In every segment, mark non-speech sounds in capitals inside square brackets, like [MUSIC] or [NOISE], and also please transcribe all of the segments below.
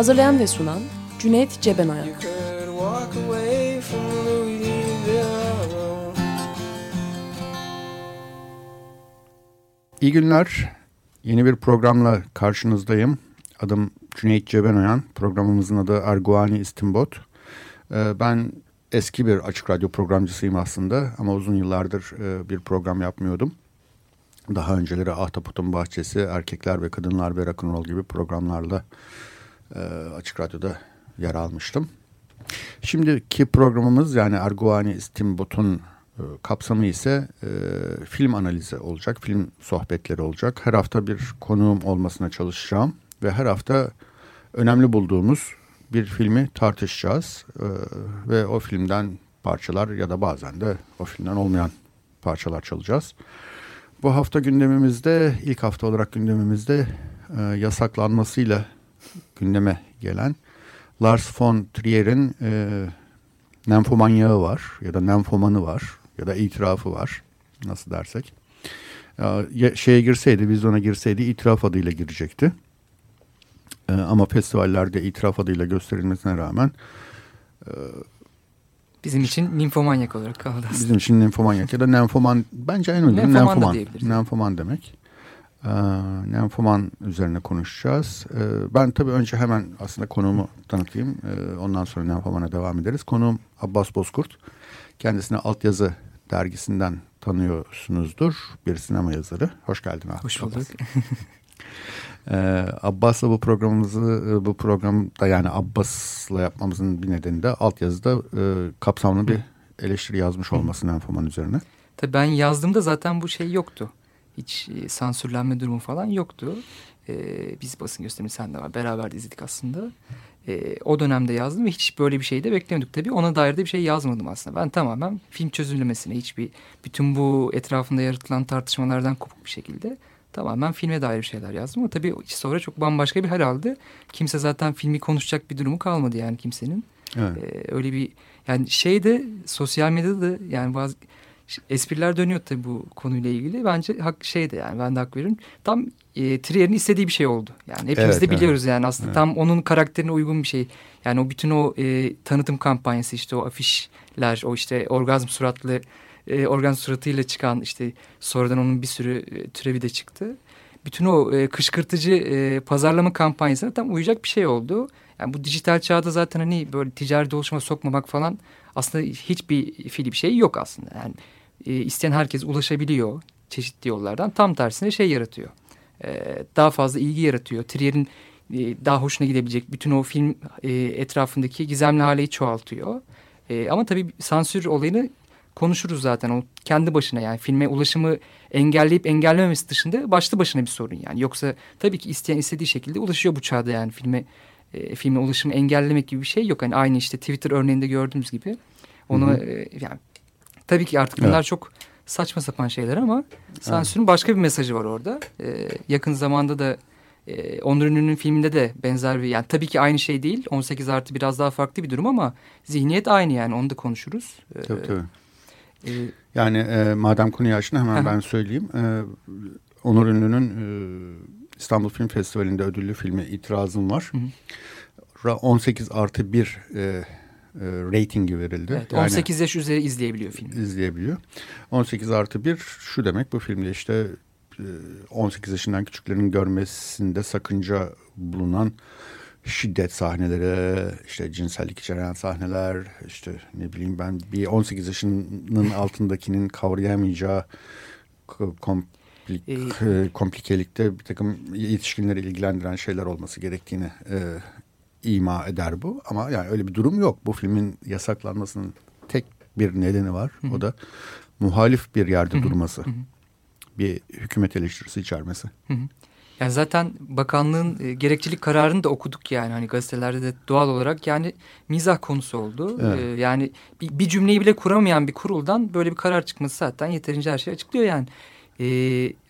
Hazırlayan ve sunan Cüneyt Cebenayak. İyi günler. Yeni bir programla karşınızdayım. Adım Cüneyt Cebenoyan. Programımızın adı Erguani İstimbot. Ee, ben eski bir açık radyo programcısıyım aslında ama uzun yıllardır e, bir program yapmıyordum. Daha önceleri Ahtapot'un Bahçesi, Erkekler ve Kadınlar ve Rock'n'Roll gibi programlarla e, Açık Radyo'da yer almıştım. Şimdiki programımız yani Erguani İstimbot'un e, kapsamı ise e, film analizi olacak, film sohbetleri olacak. Her hafta bir konuğum olmasına çalışacağım ve her hafta önemli bulduğumuz bir filmi tartışacağız e, ve o filmden parçalar ya da bazen de o filmden olmayan parçalar çalacağız. Bu hafta gündemimizde ilk hafta olarak gündemimizde e, yasaklanmasıyla gündeme gelen Lars von Trier'in e, Nenfomanyağı var ya da Nenfomanı var ya da itirafı var nasıl dersek. E, şeye girseydi vizyona girseydi itiraf adıyla girecekti. E, ama festivallerde itiraf adıyla gösterilmesine rağmen e, Bizim için ninfomanyak olarak kaldı aslında. Bizim için ninfomanyak ya da nenfoman bence en uygun nenfoman, nenfoman demek. Nenfoman üzerine konuşacağız. Ee, ben tabii önce hemen aslında konuğumu tanıtayım. Ee, ondan sonra nenfomana devam ederiz. Konuğum Abbas Bozkurt. Kendisini Altyazı dergisinden tanıyorsunuzdur. Bir sinema yazarı. Hoş geldin Abbas. Hoş bulduk. Ee, Abbas'la bu programımızı e, bu programda yani Abbas'la yapmamızın bir nedeni de altyazıda e, kapsamlı bir eleştiri yazmış olması Nenfoman üzerine. Tabii ben yazdığımda zaten bu şey yoktu. Hiç e, sansürlenme durumu falan yoktu. Ee, biz basın gösterimi sen de var. Beraber de izledik aslında. Ee, o dönemde yazdım ve hiç böyle bir şey de beklemiyorduk tabii. Ona dair de bir şey yazmadım aslında. Ben tamamen film çözümlemesine hiçbir bütün bu etrafında yaratılan tartışmalardan kopuk bir şekilde tamamen filme dair şeyler yazdım. Ama tabii sonra çok bambaşka bir hal aldı. Kimse zaten filmi konuşacak bir durumu kalmadı yani kimsenin. Evet. Ee, öyle bir yani şey de sosyal medyada da yani bazı espriler dönüyor tabii bu konuyla ilgili. Bence hak şeydi yani ben de hak veririm. Tam e, Trier'in istediği bir şey oldu. Yani hepimiz evet, de biliyoruz evet. yani aslında evet. tam onun karakterine uygun bir şey. Yani o bütün o e, tanıtım kampanyası işte o afişler o işte orgazm suratlı e, organ suratıyla çıkan işte sonradan onun bir sürü e, türevi de çıktı. Bütün o e, kışkırtıcı e, pazarlama kampanyasına tam uyacak bir şey oldu. Yani bu dijital çağda zaten hani böyle ticari dolaşıma sokmamak falan aslında hiçbir fiili bir şey yok aslında. Yani e, isteyen herkes ulaşabiliyor çeşitli yollardan. Tam tersine şey yaratıyor. E, daha fazla ilgi yaratıyor. Trier'in e, daha hoşuna gidebilecek bütün o film e, etrafındaki gizemli haleyi çoğaltıyor. E, ama tabii sansür olayını konuşuruz zaten. O kendi başına yani filme ulaşımı engelleyip engellememesi dışında başlı başına bir sorun yani. Yoksa tabii ki isteyen istediği şekilde ulaşıyor bu çağda yani filme e, filme ulaşımı engellemek gibi bir şey yok. Hani aynı işte Twitter örneğinde gördüğümüz gibi. Onu E, yani tabii ki artık bunlar evet. çok saçma sapan şeyler ama sansürün evet. başka bir mesajı var orada. E, yakın zamanda da e, Onur Ünlü'nün filminde de benzer bir yani tabii ki aynı şey değil. 18 artı biraz daha farklı bir durum ama zihniyet aynı yani onu da konuşuruz. E, tabii tabii. Ee, yani e, madem konuyu açtın hemen ben söyleyeyim. E, Onur Ünlü'nün e, İstanbul Film Festivali'nde ödüllü filmi İtirazım var. Hı hı. 18 artı 1 e, e, ratingi verildi. Evet, 18 yani, yaş üzeri izleyebiliyor film. İzleyebiliyor. 18 artı 1 şu demek bu filmde işte 18 e, yaşından küçüklerin görmesinde sakınca bulunan şiddet sahneleri, işte cinsellik içeren sahneler, işte ne bileyim ben bir 18 yaşının [LAUGHS] altındakinin kavrayamayacağı komplik, e, komplikelikte bir takım yetişkinleri ilgilendiren şeyler olması gerektiğini e, ima eder bu. Ama yani öyle bir durum yok. Bu filmin yasaklanmasının tek bir nedeni var. Hı -hı. O da muhalif bir yerde Hı -hı. durması. Hı -hı. Bir hükümet eleştirisi içermesi. Hı -hı. Yani zaten bakanlığın e, gerekçilik kararını da okuduk yani hani gazetelerde de doğal olarak yani mizah konusu oldu. Evet. E, yani bir, bir cümleyi bile kuramayan bir kuruldan böyle bir karar çıkması zaten yeterince her şeyi açıklıyor yani. E,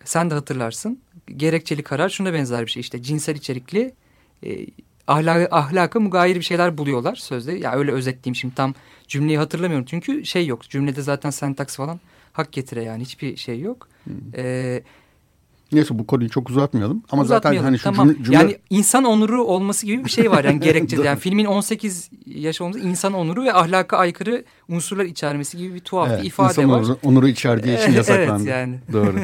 sen de hatırlarsın gerekçeli karar şuna benzer bir şey işte cinsel içerikli e, ahlaka, ahlaka mugayir bir şeyler buluyorlar sözde. Ya yani öyle özetleyeyim şimdi tam cümleyi hatırlamıyorum çünkü şey yok cümlede zaten sentaks falan hak getire yani hiçbir şey yok. Hmm. Ee, Neyse bu konuyu çok uzatmayalım. Ama zaten hani şu tamam. cümle, cümle... Yani insan onuru olması gibi bir şey var yani [LAUGHS] gerekçede. yani filmin 18 yaş olması insan onuru ve ahlaka aykırı unsurlar içermesi gibi bir tuhaf evet, bir ifade insan var. İnsan onuru içerdiği için [LAUGHS] yasaklandı. evet yani. Doğru.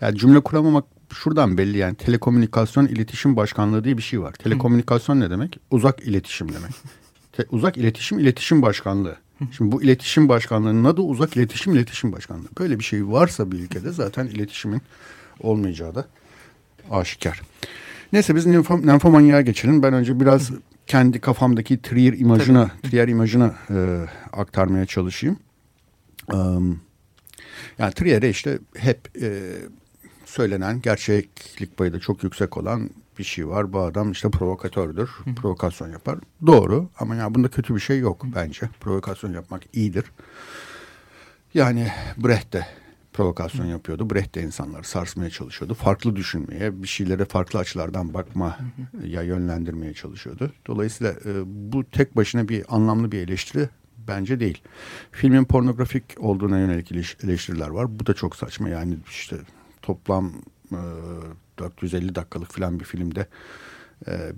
Yani cümle kuramamak şuradan belli yani telekomünikasyon iletişim başkanlığı diye bir şey var. Telekomünikasyon ne demek? Uzak iletişim demek. Te, uzak iletişim iletişim başkanlığı. Şimdi bu iletişim başkanlığının adı uzak iletişim iletişim başkanlığı. Böyle bir şey varsa bir ülkede zaten iletişimin olmayacağı da aşikar. Neyse biz nymfom, nymfomanyaya geçelim. Ben önce biraz kendi kafamdaki Trier imajına, Trier imajına e, aktarmaya çalışayım. Um, yani Trier'e işte hep e, söylenen gerçeklik payı da çok yüksek olan bir şey var. Bu adam işte provokatördür. Hı. Provokasyon yapar. Doğru ama ya bunda kötü bir şey yok Hı. bence. Provokasyon yapmak iyidir. Yani Brecht de provokasyon yapıyordu. Brecht de insanları sarsmaya çalışıyordu. Farklı düşünmeye, bir şeylere farklı açılardan bakma ya yönlendirmeye çalışıyordu. Dolayısıyla e, bu tek başına bir anlamlı bir eleştiri bence değil. Filmin pornografik olduğuna yönelik eleştiriler var. Bu da çok saçma. Yani işte toplam e, 450 dakikalık falan bir filmde e,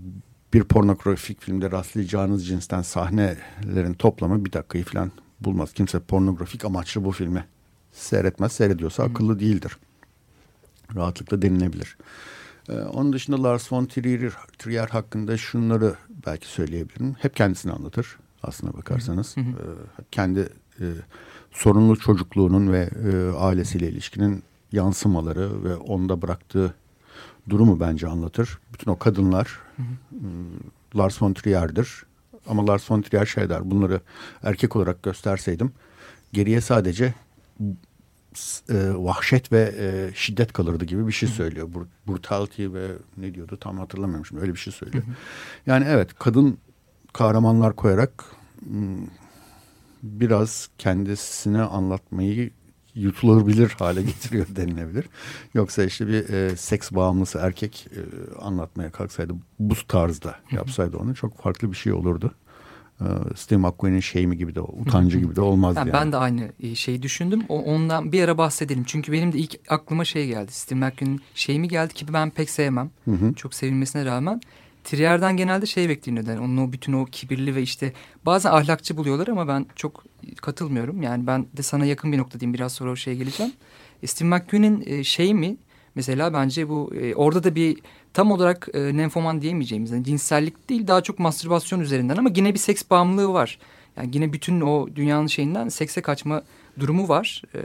bir pornografik filmde rastlayacağınız cinsten sahnelerin toplamı bir dakikayı falan bulmaz. Kimse pornografik amaçlı bu filmi seyretmez. Seyrediyorsa Hı. akıllı değildir. Rahatlıkla denilebilir. Ee, onun dışında Lars von Trier, Trier hakkında şunları belki söyleyebilirim. Hep kendisini anlatır aslına bakarsanız. Hı hı. Ee, kendi e, sorunlu çocukluğunun ve e, ailesiyle ilişkinin yansımaları ve onda bıraktığı durumu bence anlatır. Bütün o kadınlar hı hı. E, Lars von Trier'dir. Ama Lars von Trier şey der bunları erkek olarak gösterseydim geriye sadece e, vahşet ve e, şiddet kalırdı gibi bir şey söylüyor. Bur brutality ve ne diyordu tam hatırlamıyorum şimdi öyle bir şey söylüyor. Yani evet kadın kahramanlar koyarak biraz kendisine anlatmayı yutulabilir hale getiriyor [LAUGHS] denilebilir. Yoksa işte bir e, seks bağımlısı erkek e, anlatmaya kalksaydı bu tarzda yapsaydı onu çok farklı bir şey olurdu. E, Steve McQueen'in şey mi gibi de utancı gibi de olmaz yani. Ben de aynı e, şeyi düşündüm. O, ondan bir ara bahsedelim. Çünkü benim de ilk aklıma şey geldi. Steve McQueen'in şey mi geldi ki ben pek sevmem. Hı hı. Çok sevilmesine rağmen. Trier'den genelde şey bekleniyor. Yani onun o bütün o kibirli ve işte bazen ahlakçı buluyorlar ama ben çok katılmıyorum. Yani ben de sana yakın bir noktadayım. Biraz sonra o şeye geleceğim. E, Steve McQueen'in e, şey mi mesela bence bu e, orada da bir tam olarak e, nenfoman diyemeyeceğimiz yani cinsellik değil daha çok mastürbasyon üzerinden ama yine bir seks bağımlılığı var. Yani yine bütün o dünyanın şeyinden sekse kaçma durumu var. Ee,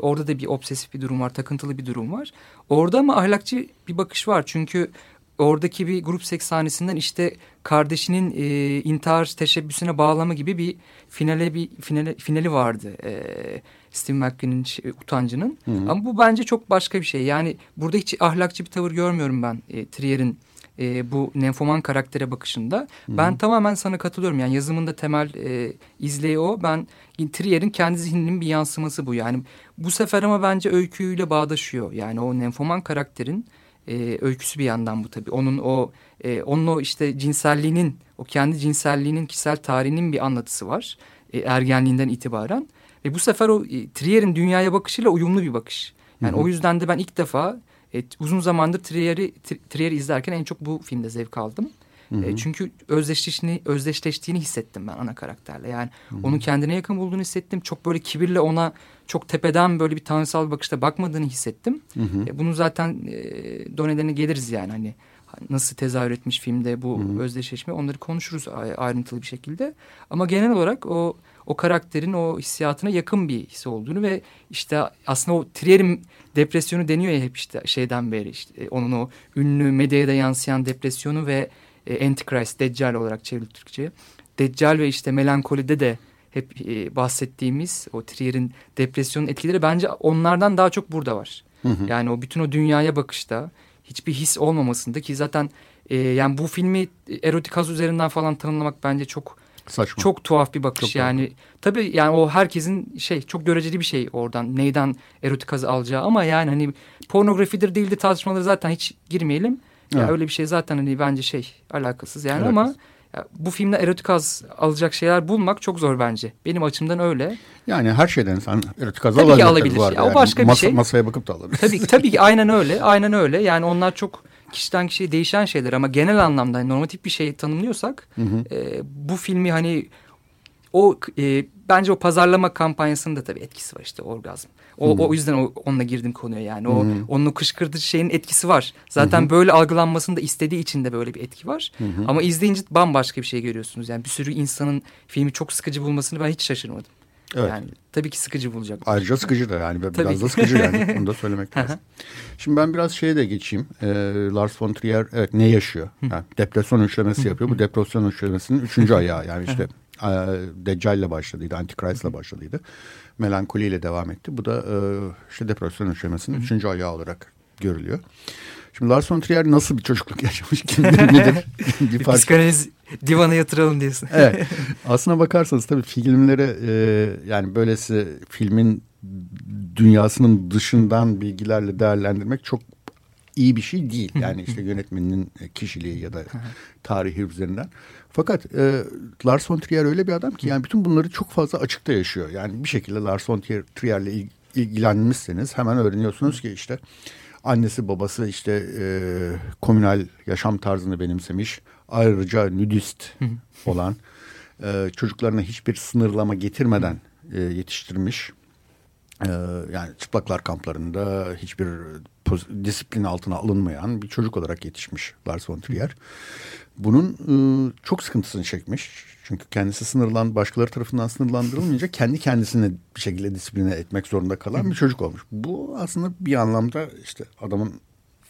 orada da bir obsesif bir durum var, takıntılı bir durum var. Orada ama ahlakçı bir bakış var. Çünkü oradaki bir grup seks sahnesinden işte kardeşinin e, intihar teşebbüsüne bağlama gibi bir finale bir finale, finali vardı. E, Steve McQueen'in şey, utancının. Hı hı. Ama bu bence çok başka bir şey. Yani burada hiç ahlakçı bir tavır görmüyorum ben e, Trier'in e, bu nenfoman karaktere bakışında. Hı hı. Ben tamamen sana katılıyorum. Yani yazımında temel e, izleyi o. Ben Trier'in kendi zihninin bir yansıması bu. Yani bu sefer ama bence öyküyle bağdaşıyor. Yani o nenfoman karakterin e, öyküsü bir yandan bu tabii. Onun o e, onun o işte cinselliğinin, o kendi cinselliğinin kişisel tarihinin bir anlatısı var. E, ergenliğinden itibaren. Ve bu sefer o e, Trier'in dünyaya bakışıyla uyumlu bir bakış. Yani Hı -hı. o yüzden de ben ilk defa e, uzun zamandır Trier'i Trier'i izlerken en çok bu filmde zevk aldım. Hı hı. E, çünkü özdeşleştiğini, özdeşleştiğini hissettim ben ana karakterle. Yani hı hı. onun kendine yakın bulduğunu hissettim. Çok böyle kibirle ona çok tepeden böyle bir tanrısal bakışta bakmadığını hissettim. Hı hı. E, bunun zaten e, donelerine geliriz yani hani nasıl tezahür etmiş filmde bu hı hı. özdeşleşme onları konuşuruz ayrıntılı bir şekilde. Ama genel olarak o o karakterin o hissiyatına yakın bir his olduğunu ve işte aslında o Trier'in depresyonu deniyor ya hep işte şeyden beri işte onun o ünlü medyaya yansıyan depresyonu ve e, Antichrist, Deccal olarak çevrildi Türkçe'ye. Deccal ve işte melankolide de hep e, bahsettiğimiz o Trier'in depresyonun etkileri bence onlardan daha çok burada var. Hı hı. Yani o bütün o dünyaya bakışta hiçbir his olmamasında ki zaten e, yani bu filmi erotik haz üzerinden falan tanımlamak bence çok Saçma. Çok tuhaf bir bakış çok yani. Tuhaf. Tabii yani o herkesin şey çok göreceli bir şey oradan neyden erotik haz alacağı ama yani hani pornografidir değildir tartışmaları zaten hiç girmeyelim. Evet. Ya öyle bir şey zaten hani bence şey alakasız yani Alakasız. ama ya, bu filmde erotik haz alacak şeyler bulmak çok zor bence. Benim açımdan öyle. Yani her şeyden sen erotik haz alabilir. alabilir. Var ya, yani. o başka bir şey. Masaya bakıp da alabilir. Tabii, tabii ki aynen öyle. Aynen öyle. Yani onlar çok kişiden kişiye değişen şeyler ama genel anlamda yani normatif bir şey tanımlıyorsak hı hı. E, bu filmi hani o e, bence o pazarlama kampanyasının da tabii etkisi var işte orgazm. O, hmm. o yüzden o, onunla girdim konuya yani. O hmm. onun o kışkırtıcı şeyin etkisi var. Zaten hmm. böyle algılanmasını da istediği için de böyle bir etki var. Hmm. Ama izleyince bambaşka bir şey görüyorsunuz. Yani bir sürü insanın filmi çok sıkıcı bulmasını ben hiç şaşırmadım. Evet. Yani tabii ki sıkıcı bulacak. Ayrıca sıkıcı da yani biraz tabii. da sıkıcı yani [LAUGHS] onu da söylemek lazım. Şimdi ben biraz şeye de geçeyim. Ee, Lars von Trier evet ne yaşıyor? Yani depresyon üçlemesi yapıyor. Bu depresyon üçlemesinin üçüncü ayağı yani işte e, Deccal'le başladıydı, Antichrist'le başladıydı. Melankoliyle devam etti. Bu da e, işte depresyon üçlemesinin üçüncü ayağı olarak görülüyor. Şimdi Lars von Trier nasıl bir çocukluk yaşamış [LAUGHS] kimdir nedir? [LAUGHS] bir fark... Psikanaliz divana yatıralım diyorsun. evet. [LAUGHS] Aslına bakarsanız tabii filmleri e, yani böylesi filmin dünyasının dışından bilgilerle değerlendirmek çok iyi bir şey değil. Yani işte yönetmeninin kişiliği ya da tarihi üzerinden. Fakat e, Lars von Trier öyle bir adam ki yani bütün bunları çok fazla açıkta yaşıyor. Yani bir şekilde Lars von Trier'le il, ilgilenmişseniz hemen öğreniyorsunuz ki işte annesi babası işte e, komünal yaşam tarzını benimsemiş. Ayrıca nudist olan e, çocuklarına hiçbir sınırlama getirmeden e, yetiştirmiş. E, yani çıplaklar kamplarında hiçbir disiplin altına alınmayan bir çocuk olarak yetişmiş Lars von Trier. Bunun e, çok sıkıntısını çekmiş. Çünkü kendisi sınırlan, başkaları tarafından sınırlandırılmayınca [LAUGHS] kendi kendisini bir şekilde disipline etmek zorunda kalan bir çocuk olmuş. Bu aslında bir anlamda işte adamın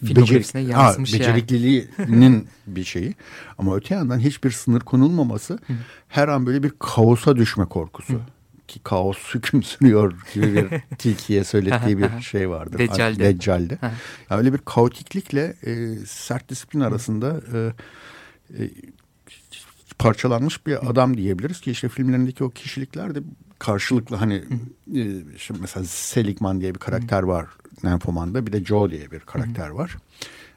becer ha, becerikliliğinin yani. [LAUGHS] bir şeyi. Ama öte yandan hiçbir sınır konulmaması her an böyle bir kaosa düşme korkusu. Ki kaos [LAUGHS] hüküm sürüyor gibi bir tilkiye söylettiği bir şey vardır. Deccal'de. Deccal'de. yani öyle bir kaotiklikle e, sert disiplin arasında e, e, parçalanmış bir adam diyebiliriz ki işte filmlerindeki o kişilikler de karşılıklı hani e, işte mesela Seligman diye bir karakter var Nymphomanda bir de Joe diye bir karakter var.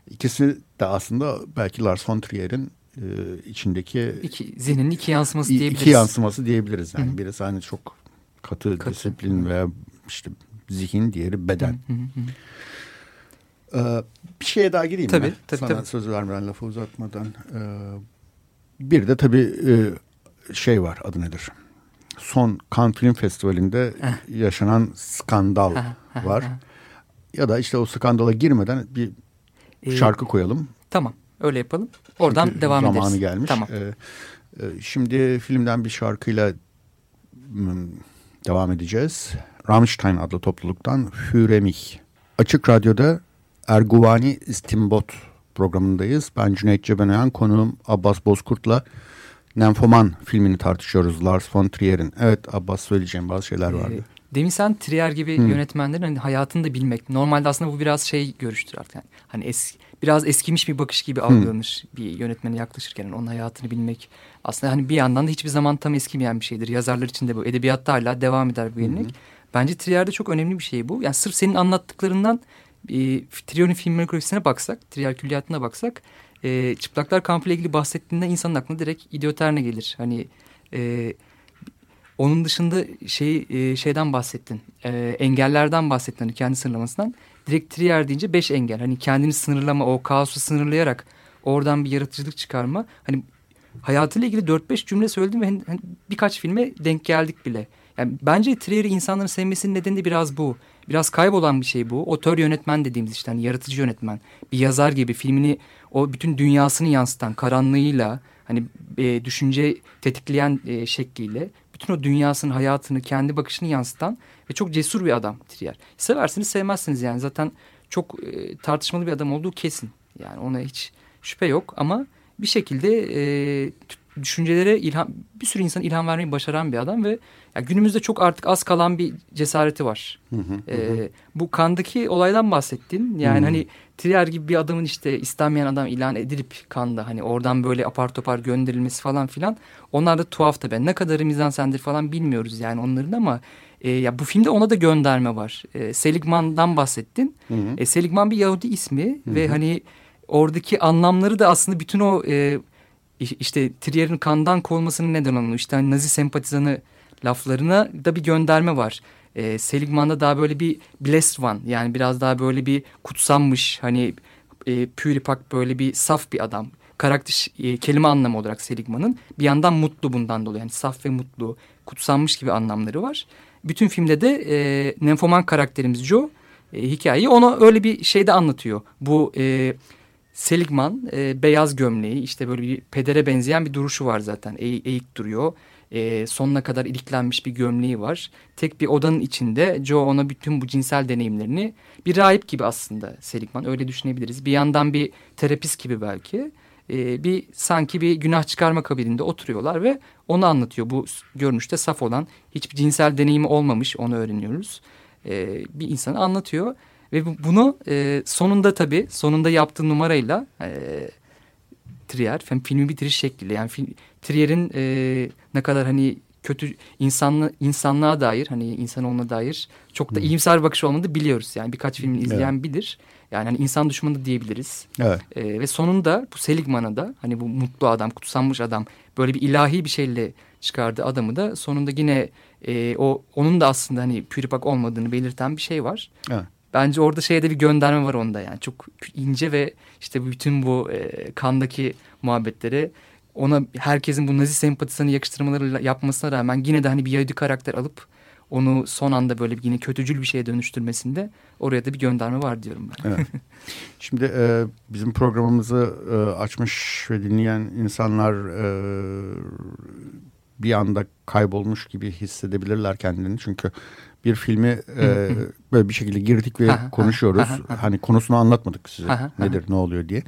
İkisi de aslında belki Lars von Trier'in e, içindeki iki, zihninin iki yansıması diyebiliriz. İki yansıması diyebiliriz yani. Hı. Birisi hani çok katı, katı. disiplin veya işte zihin diğeri beden. Hı hı hı. Ee, bir şeye daha gireyim tabii, ben. Tabii, Sana tabii. söz vermeden lafı uzatmadan. Ee, bir de tabii e, şey var adı nedir? Son Cannes Film Festivali'nde yaşanan skandal var. ya da işte o skandala girmeden bir ee, şarkı koyalım. Tamam öyle yapalım. Oradan Çünkü devam zamanı ederiz. Zamanı gelmiş. Tamam. Ee, e, şimdi filmden bir şarkıyla devam edeceğiz. Rammstein adlı topluluktan Hüremich. Açık Radyo'da Erguvani İstimbot programındayız. Ben Cüneyt Cebenayan, konuğum Abbas Bozkurt'la Nenfoman filmini tartışıyoruz Lars von Trier'in. Evet Abbas söyleyeceğim bazı şeyler ee, vardı. Ee, demin sen Trier gibi hmm. yönetmenlerin hani hayatını da bilmek. Normalde aslında bu biraz şey görüştür artık. Yani, hani es, biraz eskimiş bir bakış gibi algılanır hmm. bir yönetmene yaklaşırken. Yani onun hayatını bilmek. Aslında hani bir yandan da hiçbir zaman tam eskimeyen bir şeydir. Yazarlar için de bu. Edebiyatta hala devam eder bu yenilik. Hmm. Bence Trier'de çok önemli bir şey bu. Yani sırf senin anlattıklarından e, Trion'un filmografisine baksak, Trier külliyatına baksak e, çıplaklar kampı ile ilgili bahsettiğinde insanın aklına direkt idioterne gelir. Hani e, onun dışında şey e, şeyden bahsettin. E, engellerden bahsettin hani kendi sınırlamasından. Direkt Trier deyince beş engel. Hani kendini sınırlama, o kaosu sınırlayarak oradan bir yaratıcılık çıkarma. Hani hayatıyla ilgili dört beş cümle söyledim ve hani, hani birkaç filme denk geldik bile. Yani bence Trier'i insanların sevmesinin nedeni de biraz bu. Biraz kaybolan bir şey bu. Otör yönetmen dediğimiz işte hani yaratıcı yönetmen. Bir yazar gibi filmini o bütün dünyasını yansıtan karanlığıyla hani e, düşünce tetikleyen e, şekliyle bütün o dünyasını, hayatını, kendi bakışını yansıtan ve çok cesur bir adam Trier. Seversiniz, sevmezsiniz yani zaten çok e, tartışmalı bir adam olduğu kesin. Yani ona hiç şüphe yok ama bir şekilde e, düşüncelere ilham bir sürü insan ilham vermeyi başaran bir adam ve ya günümüzde çok artık az kalan bir cesareti var. Hı hı, ee, Bu kandaki olaydan bahsettin. Yani hı. hani Trier gibi bir adamın işte istenmeyen adam ilan edilip kanda hani oradan böyle apar topar gönderilmesi falan filan. Onlar da tuhaf tabii. Ne kadarı mizansendir falan bilmiyoruz yani onların ama e, ya bu filmde ona da gönderme var. E, Seligman'dan bahsettin. Hı hı. E, Seligman bir Yahudi ismi hı hı. ve hani oradaki anlamları da aslında bütün o e, işte Trier'in kandan kovulmasının neden olan işte hani Nazi sempatizanı laflarına da bir gönderme var. E, Seligman'da daha böyle bir blessed one yani biraz daha böyle bir kutsanmış hani e, püripak böyle bir saf bir adam. Karakter e, kelime anlamı olarak Seligman'ın bir yandan mutlu bundan dolayı yani saf ve mutlu kutsanmış gibi anlamları var. Bütün filmde de e, Nymphomane karakterimiz Joe e, hikayeyi ona öyle bir şeyde anlatıyor. Bu e, Seligman e, beyaz gömleği işte böyle bir pedere benzeyen bir duruşu var zaten. E, eğik duruyor. E, sonuna kadar iliklenmiş bir gömleği var. Tek bir odanın içinde Joe ona bütün bu cinsel deneyimlerini bir rahip gibi aslında Seligman öyle düşünebiliriz. Bir yandan bir terapist gibi belki. E, bir sanki bir günah çıkarma kabininde oturuyorlar ve onu anlatıyor. Bu görünüşte saf olan hiçbir cinsel deneyimi olmamış onu öğreniyoruz. E, bir insanı anlatıyor. Ve bunu e, sonunda tabii sonunda yaptığı numarayla e, Trier filmi bitiriş şekliyle yani film, Trier'in e, ne kadar hani kötü insanlı, insanlığa dair hani insanoğluna dair çok da hmm. iyimser bakış olmadığını biliyoruz. Yani birkaç filmi izleyen evet. bilir. Yani hani insan düşmanı diyebiliriz. Evet. E, ve sonunda bu Seligman'a da hani bu mutlu adam, kutsanmış adam böyle bir ilahi bir şeyle çıkardığı adamı da sonunda yine e, o onun da aslında hani püripak olmadığını belirten bir şey var. Evet. Bence orada şeyde bir gönderme var onda yani. Çok ince ve işte bütün bu e, kandaki muhabbetleri ona herkesin bu nazi sempatisini yakıştırmaları yapmasına rağmen yine de hani bir Yahudi karakter alıp onu son anda böyle yine kötücül bir şeye dönüştürmesinde oraya da bir gönderme var diyorum ben. Evet. [LAUGHS] Şimdi e, bizim programımızı e, açmış ve dinleyen insanlar e, bir anda kaybolmuş gibi hissedebilirler kendini. Çünkü bir filmi e, böyle bir şekilde girdik ve konuşuyoruz. hani konusunu anlatmadık size nedir ne oluyor diye.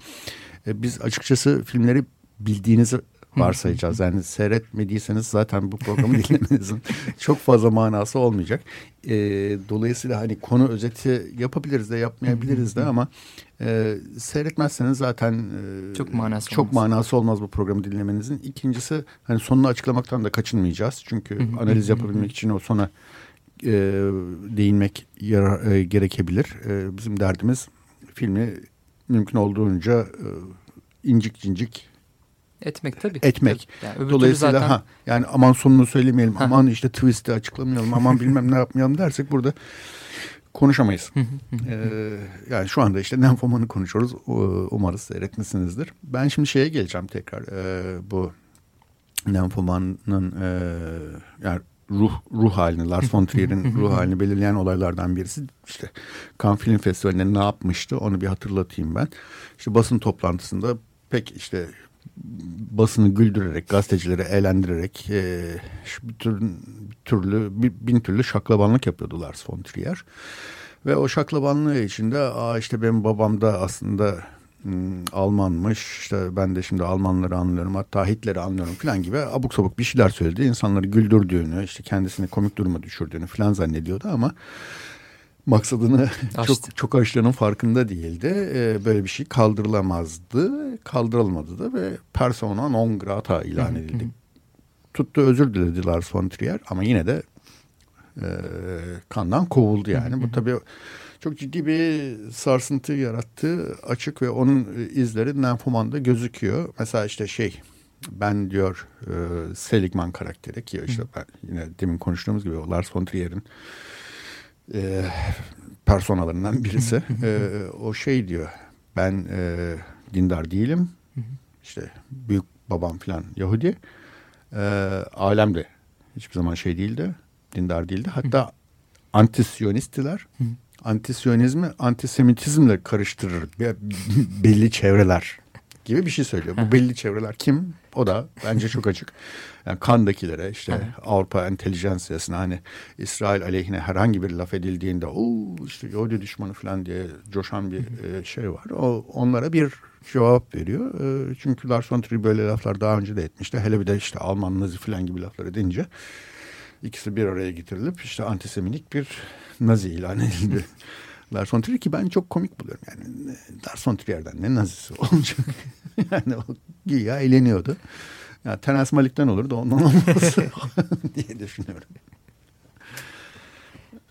E, biz açıkçası filmleri bildiğinizi varsayacağız. Yani seyretmediyseniz zaten bu programı [LAUGHS] dinlemenizin çok fazla manası olmayacak. E, dolayısıyla hani konu özeti yapabiliriz de yapmayabiliriz de ama e, seyretmezseniz zaten e, çok manası çok olmaz. manası olmaz bu programı dinlemenizin. İkincisi hani sonunu açıklamaktan da kaçınmayacağız. Çünkü analiz yapabilmek için o sona e, değinmek yara, e, gerekebilir. E, bizim derdimiz filmi mümkün olduğunca e, incik cincik etmek tabii. Etmek. Yani Dolayısıyla zaten... ha yani aman sonunu söylemeyelim, aman işte twist'i açıklamayalım, aman [LAUGHS] bilmem ne yapmayalım dersek burada konuşamayız. ee, yani şu anda işte Nymphomani'ı konuşuyoruz. Umarız seyretmişsinizdir. Ben şimdi şeye geleceğim tekrar. Ee, bu Nymphomani'nin e, yani ruh ruh halini Lars von [LAUGHS] Trier'in ruh halini belirleyen olaylardan birisi işte Cannes Film Festivali'nde ne yapmıştı onu bir hatırlatayım ben. İşte basın toplantısında pek işte basını güldürerek, gazetecileri eğlendirerek e, bir, tür, bir türlü bir, bin türlü şaklabanlık yapıyordu Lars von Trier. Ve o şaklabanlığı içinde aa işte benim babam da aslında Almanmış işte ben de şimdi Almanları anlıyorum hatta Hitler'i anlıyorum falan gibi abuk sabuk bir şeyler söyledi. İnsanları güldürdüğünü işte kendisini komik duruma düşürdüğünü falan zannediyordu ama maksadını [LAUGHS] çok çok aştığının farkında değildi. Ee, böyle bir şey kaldırılamazdı. Kaldırılmadı da ve persona non grata ilan edildi. Tuttu özür diledi Lars von Trier ama yine de e, kandan kovuldu yani. Bu tabii çok ciddi bir sarsıntı yarattı açık ve onun izleri Nymphomanda gözüküyor. Mesela işte şey ben diyor e, Seligman karakteri ki işte ben yine demin konuştuğumuz gibi Lars von Trier'in e, personalarından birisi. e, o şey diyor ben e, dindar değilim. işte büyük babam falan Yahudi. E, alem de hiçbir zaman şey değildi. Dindar değildi. Hatta antisyonisttiler antisyonizmi antisemitizmle karıştırır [LAUGHS] belli çevreler gibi bir şey söylüyor. Bu belli çevreler kim? O da bence çok açık. Yani kandakilere işte Avrupa entelijansiyasına hani İsrail aleyhine herhangi bir laf edildiğinde o işte Yahudi düşmanı falan diye coşan bir e, şey var. O onlara bir cevap veriyor. E, çünkü Lars von Trier böyle laflar daha önce de etmişti. Hele bir de işte Alman nazi falan gibi laflar edince ikisi bir araya getirilip işte antisemitik bir nazi ilan edildi. [LAUGHS] Lars von Trier ki ben çok komik buluyorum. Yani Lars von Trier'den ne nazisi [LAUGHS] olacak? yani o güya eğleniyordu. Ya Tenas Malik'ten olur da ondan olmaz [LAUGHS] diye düşünüyorum.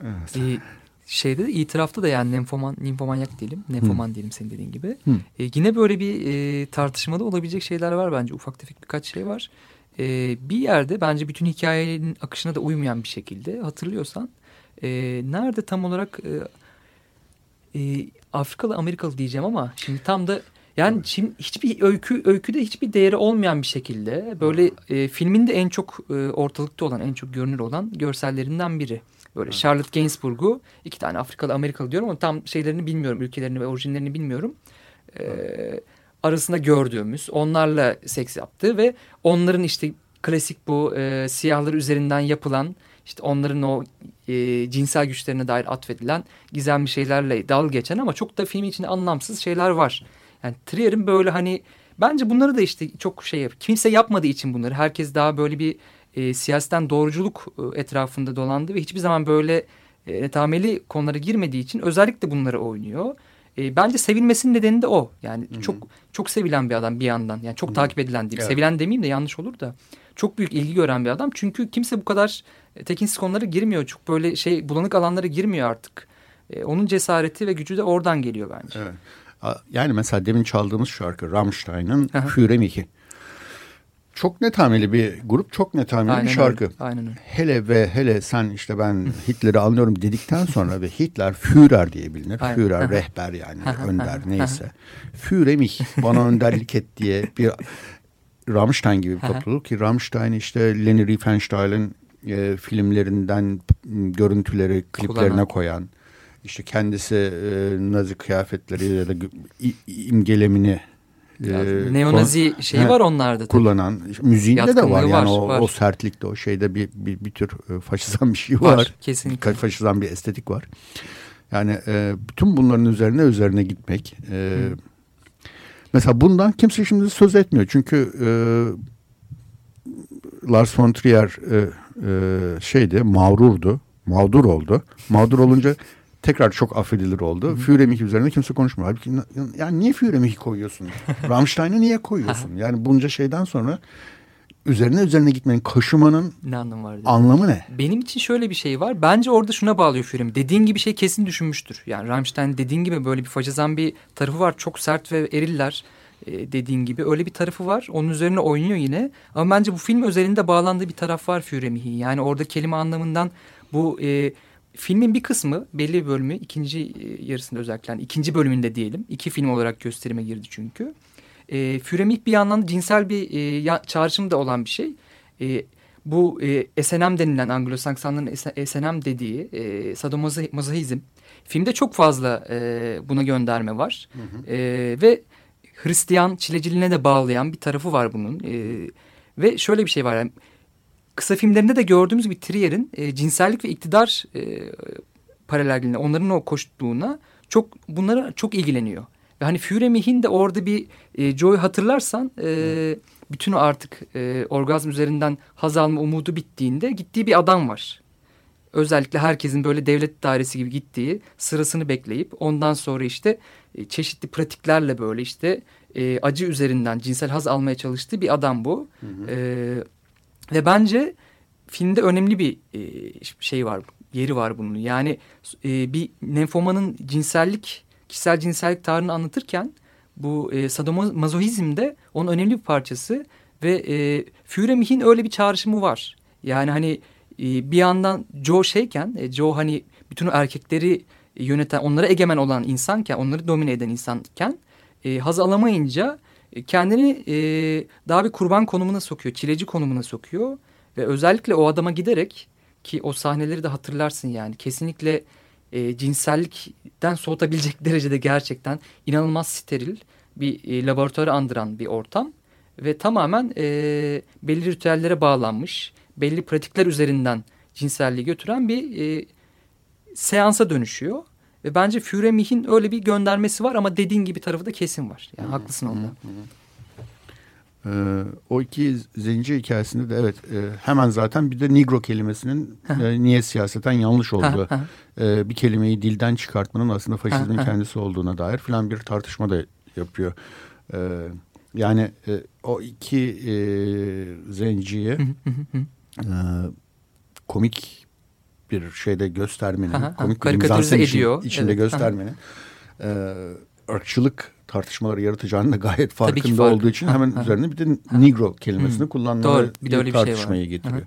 Evet. Ee, şeyde de itirafta da yani nemfoman, nimfomanyak diyelim. Nemfoman hmm. diyelim senin dediğin gibi. Ee, yine böyle bir e, tartışmada olabilecek şeyler var bence. Ufak tefek birkaç şey var. Ee, bir yerde bence bütün hikayenin akışına da uymayan bir şekilde hatırlıyorsan e, nerede tam olarak e, e, Afrikalı Amerikalı diyeceğim ama şimdi tam da yani şimdi hiçbir öykü öyküde hiçbir değeri olmayan bir şekilde böyle e, filmin de en çok e, ortalıkta olan en çok görünür olan görsellerinden biri. Böyle evet. Charlotte Gainsbourg'u iki tane Afrikalı Amerikalı diyorum ama tam şeylerini bilmiyorum ülkelerini ve orijinlerini bilmiyorum. E, arasında gördüğümüz onlarla seks yaptı ve onların işte klasik bu e, siyahlar üzerinden yapılan işte onların o e, cinsel güçlerine dair atfedilen gizemli şeylerle dal geçen ama çok da film içinde anlamsız şeyler var. Yani Trier'in böyle hani bence bunları da işte çok şey yap. Kimse yapmadığı için bunları. Herkes daha böyle bir e, siyasetten doğruculuk e, etrafında dolandı ve hiçbir zaman böyle e, netameli konulara girmediği için özellikle bunları oynuyor. E, bence sevilmesinin nedeni de o. Yani Hı -hı. çok çok sevilen bir adam bir yandan. Yani çok Hı -hı. takip edilen değil. Evet. Sevilen demeyeyim de yanlış olur da. Çok büyük ilgi gören bir adam. Çünkü kimse bu kadar e, tekinsiz konulara girmiyor. Çok böyle şey bulanık alanlara girmiyor artık. E, onun cesareti ve gücü de oradan geliyor bence. Evet. Yani mesela demin çaldığımız şarkı Rammstein'ın Führer Mickey. Çok netameli bir grup, çok netameli Aynen bir şarkı. Öyle. Aynen öyle. Hele ve hele sen işte ben Hitler'i anlıyorum dedikten sonra ve Hitler Führer diye bilinir. Aynen. Führer rehber yani önder neyse. Führer mich bana önderlik et diye bir Rammstein gibi bir topluluk ki Rammstein işte Leni Riefenstahl'in e, filmlerinden görüntüleri kliplerine Kullanan. koyan işte kendisi e, Nazi kıyafetleri ya da imgelemini e, neonazi şeyi he, var onlarda. Tabii. Kullanan müziğinde de var, var yani o, var. o sertlikte o şeyde bir, bir, bir tür e, faşizan bir şey var. var kesinlikle. Faşizan bir estetik var. Yani e, bütün bunların üzerine üzerine gitmek. E, mesela bundan kimse şimdi söz etmiyor. Çünkü e, Lars von Trier e, e, şeydi mağrurdu. Mağdur oldu. Mağdur olunca tekrar çok affedilir oldu. Führer'inki üzerine kimse konuşmuyor. Halbuki yani niye Führer'inki koyuyorsun? [LAUGHS] Rammstein'ı niye koyuyorsun? yani bunca şeyden sonra üzerine üzerine gitmenin, kaşımanın ne anlamı var? Anlamı ne? Benim için şöyle bir şey var. Bence orada şuna bağlıyor Führer'in. Dediğin gibi şey kesin düşünmüştür. Yani Rammstein dediğin gibi böyle bir faşizan bir tarafı var. Çok sert ve eriller e, dediğin gibi. Öyle bir tarafı var. Onun üzerine oynuyor yine. Ama bence bu film özelinde bağlandığı bir taraf var Führer'in. Yani orada kelime anlamından bu... E, filmin bir kısmı belli bir bölümü ikinci e, yarısında özellikle yani ikinci bölümünde diyelim iki film olarak gösterime girdi çünkü. E, Füremik bir yandan cinsel bir e, çağrışım da olan bir şey. E, bu e, SNM denilen Anglo-Saksonların SNM dediği e, sadomazohizm filmde çok fazla e, buna gönderme var. Hı hı. E, ve Hristiyan çileciliğine de bağlayan bir tarafı var bunun. E, ve şöyle bir şey var. Yani, kısa filmlerinde de gördüğümüz gibi Trier'in e, cinsellik ve iktidar e, paralelliğine, onların o koştuğuna çok bunlara çok ilgileniyor. Ve hani Führer'in de orada bir e, Joy hatırlarsan e, bütün artık e, orgazm üzerinden haz alma umudu bittiğinde gittiği bir adam var. Özellikle herkesin böyle devlet dairesi gibi gittiği sırasını bekleyip ondan sonra işte e, çeşitli pratiklerle böyle işte e, acı üzerinden cinsel haz almaya çalıştığı bir adam bu. Hı hı. E, ve bence filmde önemli bir e, şey var, yeri var bunun. Yani e, bir nenfomanın cinsellik, kişisel cinsellik tarihini anlatırken bu e, sadomazohizm de onun önemli bir parçası. Ve e, Führer'in öyle bir çağrışımı var. Yani hani e, bir yandan Joe şeyken, e, Joe hani bütün erkekleri yöneten, onlara egemen olan insanken, onları domine eden insanken e, haz alamayınca e, kendini e, daha bir kurban konumuna sokuyor, çileci konumuna sokuyor. Ve özellikle o adama giderek ki o sahneleri de hatırlarsın yani kesinlikle e, cinsellikten soğutabilecek [LAUGHS] derecede gerçekten inanılmaz steril bir e, laboratuvarı andıran bir ortam. Ve tamamen e, belli ritüellere bağlanmış, belli pratikler üzerinden cinselliği götüren bir e, seansa dönüşüyor. Ve bence Füremih'in öyle bir göndermesi var ama dediğin gibi tarafı da kesin var. Yani haklısın onda. Ee, o iki zenci hikayesinde de evet e, hemen zaten bir de Negro kelimesinin e, niye siyaseten yanlış olduğu e, bir kelimeyi dilden çıkartmanın aslında faşizmin kendisi olduğuna dair filan bir tartışma da yapıyor. E, yani e, o iki e, zenciyi e, komik bir şeyde göstermenin, komik bir mizansen ediyor. içinde evet. göstermenin e, ırkçılık tartışmaları yaratacağını da gayet farkında fark. olduğu için hemen üzerine bir de Negro kelimesini kullanmaları bir, de öyle bir tartışmayı şey var. getiriyor.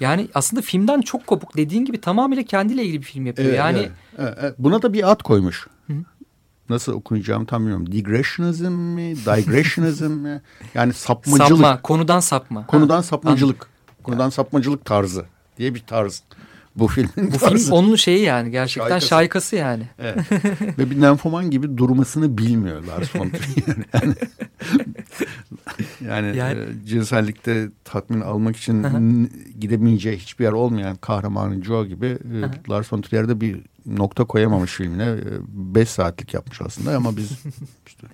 Yani aslında filmden çok kopuk dediğin gibi tamamıyla kendiyle ilgili bir film yapıyor. Evet, yani evet, evet. Buna da bir ad koymuş. Hı. Nasıl okuyacağım tam bilmiyorum. Digressionism mi? Digressionism mi? Yani sapmacılık. Sapma, konudan sapma. Konudan sapmacılık. Konudan sapmacılık tarzı diye bir tarz bu filmin Bu film onun şeyi yani gerçekten şaykası, şaykası yani. Evet. [LAUGHS] Ve bir nenfoman gibi durmasını bilmiyor Lars [LAUGHS] von Trier. Yani, yani, yani e, cinsellikte tatmin almak için gidemeyeceği hiçbir yer olmayan kahramanı Joe gibi e, Lars von Trier'de bir nokta koyamamış filmine. E, beş saatlik yapmış aslında ama biz [LAUGHS] işte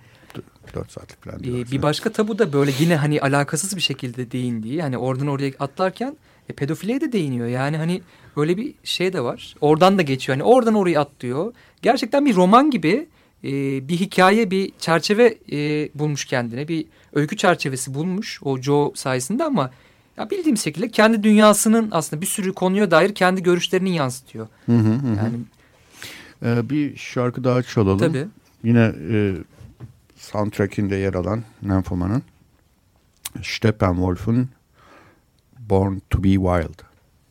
4 saatlik falan diyoruz. Bir başka tabu da böyle yine hani alakasız bir şekilde değindiği. Hani oradan oraya atlarken e, pedofiliye de değiniyor. Yani hani böyle bir şey de var. Oradan da geçiyor. Hani oradan oraya atlıyor. Gerçekten bir roman gibi e, bir hikaye, bir çerçeve e, bulmuş kendine. Bir öykü çerçevesi bulmuş o Joe sayesinde ama ya bildiğim şekilde kendi dünyasının aslında bir sürü konuya dair kendi görüşlerini yansıtıyor. Hı hı hı. Yani ee, bir şarkı daha çalalım. Tabii. Yine e, soundtrack'inde yer alan Nymphoma'nın Steppenwolf'un Born to be Wild.